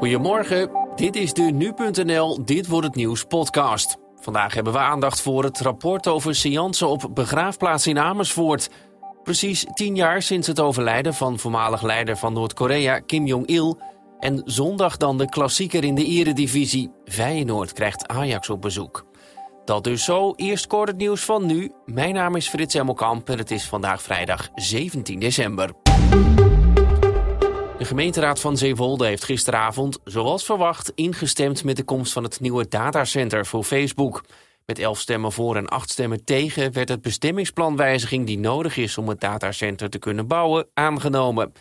Goedemorgen, dit is de Nu.nl Dit Wordt Het Nieuws podcast. Vandaag hebben we aandacht voor het rapport over seance op begraafplaats in Amersfoort. Precies tien jaar sinds het overlijden van voormalig leider van Noord-Korea Kim Jong-il. En zondag dan de klassieker in de eredivisie. Feyenoord krijgt Ajax op bezoek. Dat dus zo. Eerst kort het nieuws van nu. Mijn naam is Frits Emmelkamp en het is vandaag vrijdag 17 december. De gemeenteraad van Zeewolde heeft gisteravond, zoals verwacht, ingestemd met de komst van het nieuwe datacenter voor Facebook. Met elf stemmen voor en acht stemmen tegen werd het bestemmingsplanwijziging die nodig is om het datacenter te kunnen bouwen aangenomen.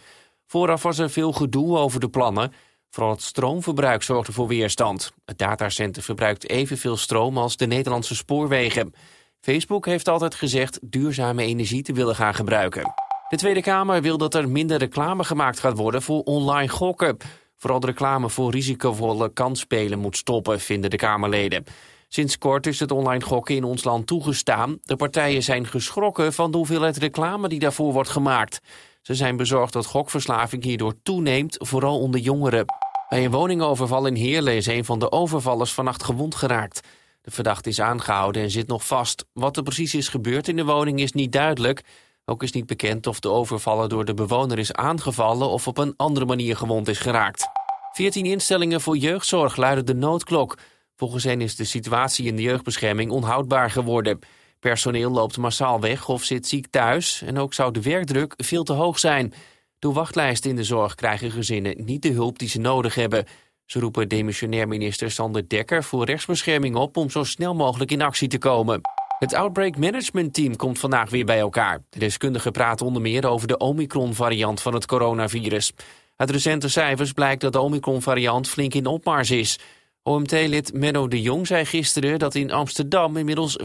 Vooraf was er veel gedoe over de plannen. Vooral het stroomverbruik zorgde voor weerstand. Het datacenter verbruikt evenveel stroom als de Nederlandse spoorwegen. Facebook heeft altijd gezegd duurzame energie te willen gaan gebruiken. De Tweede Kamer wil dat er minder reclame gemaakt gaat worden voor online gokken. Vooral de reclame voor risicovolle kansspelen moet stoppen, vinden de Kamerleden. Sinds kort is het online gokken in ons land toegestaan. De partijen zijn geschrokken van de hoeveelheid reclame die daarvoor wordt gemaakt. Ze zijn bezorgd dat gokverslaving hierdoor toeneemt, vooral onder jongeren. Bij een woningoverval in Heerlen is een van de overvallers vannacht gewond geraakt. De verdachte is aangehouden en zit nog vast. Wat er precies is gebeurd in de woning is niet duidelijk. Ook is niet bekend of de overvaller door de bewoner is aangevallen of op een andere manier gewond is geraakt. 14 instellingen voor jeugdzorg luiden de noodklok. Volgens hen is de situatie in de jeugdbescherming onhoudbaar geworden. Personeel loopt massaal weg of zit ziek thuis en ook zou de werkdruk veel te hoog zijn. Door wachtlijsten in de zorg krijgen gezinnen niet de hulp die ze nodig hebben. Ze roepen demissionair minister Sander Dekker voor rechtsbescherming op om zo snel mogelijk in actie te komen. Het Outbreak Management Team komt vandaag weer bij elkaar. De deskundigen praten onder meer over de Omicron-variant van het coronavirus. Uit recente cijfers blijkt dat de Omicron-variant flink in opmars is. OMT-lid Menno de Jong zei gisteren dat in Amsterdam inmiddels 25%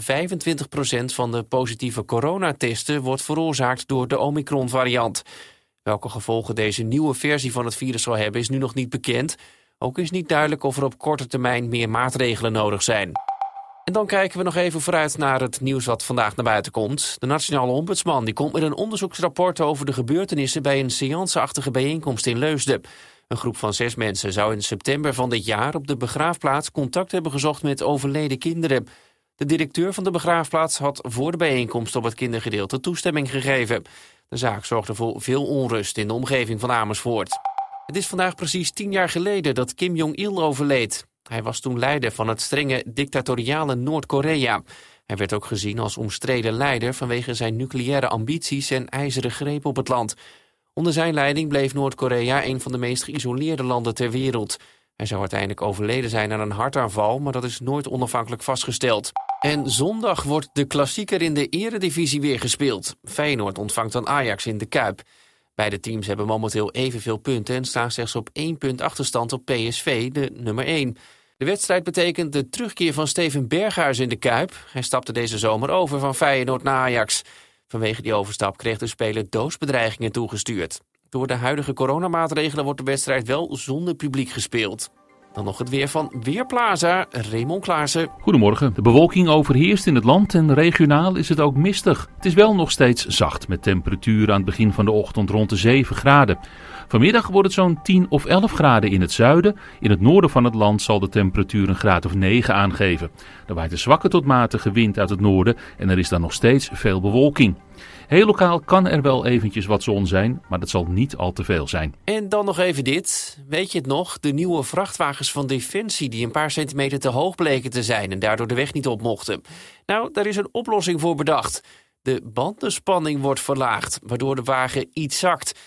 van de positieve coronatesten wordt veroorzaakt door de Omicron-variant. Welke gevolgen deze nieuwe versie van het virus zal hebben is nu nog niet bekend. Ook is niet duidelijk of er op korte termijn meer maatregelen nodig zijn. En dan kijken we nog even vooruit naar het nieuws wat vandaag naar buiten komt. De Nationale Ombudsman die komt met een onderzoeksrapport over de gebeurtenissen bij een seanceachtige bijeenkomst in Leusden. Een groep van zes mensen zou in september van dit jaar op de begraafplaats contact hebben gezocht met overleden kinderen. De directeur van de begraafplaats had voor de bijeenkomst op het kindergedeelte toestemming gegeven. De zaak zorgde voor veel onrust in de omgeving van Amersfoort. Het is vandaag precies tien jaar geleden dat Kim Jong-il overleed. Hij was toen leider van het strenge dictatoriale Noord-Korea. Hij werd ook gezien als omstreden leider vanwege zijn nucleaire ambities en ijzeren greep op het land. Onder zijn leiding bleef Noord-Korea een van de meest geïsoleerde landen ter wereld. Hij zou uiteindelijk overleden zijn aan een hartaanval, maar dat is nooit onafhankelijk vastgesteld. En zondag wordt de klassieker in de eredivisie weer gespeeld. Feyenoord ontvangt dan Ajax in de Kuip. Beide teams hebben momenteel evenveel punten en staan slechts op één punt achterstand op PSV, de nummer 1. De wedstrijd betekent de terugkeer van Steven Berghuis in de Kuip. Hij stapte deze zomer over van Feyenoord naar Ajax. Vanwege die overstap kreeg de speler doosbedreigingen toegestuurd. Door de huidige coronamaatregelen wordt de wedstrijd wel zonder publiek gespeeld. Dan nog het weer van Weerplaza, Raymond Klaassen. Goedemorgen. De bewolking overheerst in het land en regionaal is het ook mistig. Het is wel nog steeds zacht met temperaturen aan het begin van de ochtend rond de 7 graden. Vanmiddag wordt het zo'n 10 of 11 graden in het zuiden. In het noorden van het land zal de temperatuur een graad of 9 aangeven. Er waait een zwakke tot matige wind uit het noorden en er is dan nog steeds veel bewolking. Heel lokaal kan er wel eventjes wat zon zijn, maar dat zal niet al te veel zijn. En dan nog even dit. Weet je het nog? De nieuwe vrachtwagens van Defensie die een paar centimeter te hoog bleken te zijn en daardoor de weg niet op mochten. Nou, daar is een oplossing voor bedacht. De bandenspanning wordt verlaagd, waardoor de wagen iets zakt.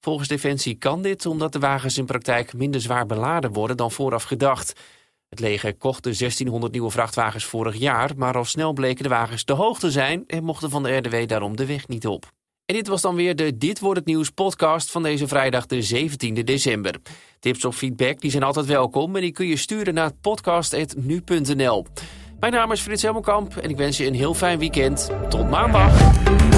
Volgens Defensie kan dit omdat de wagens in praktijk minder zwaar beladen worden dan vooraf gedacht. Het leger kocht de 1600 nieuwe vrachtwagens vorig jaar, maar al snel bleken de wagens te hoog te zijn en mochten van de RDW daarom de weg niet op. En dit was dan weer de Dit wordt het nieuws podcast van deze vrijdag de 17e december. Tips of feedback die zijn altijd welkom en die kun je sturen naar podcast.nu.nl. Mijn naam is Frits Helmelkamp en ik wens je een heel fijn weekend. Tot maandag.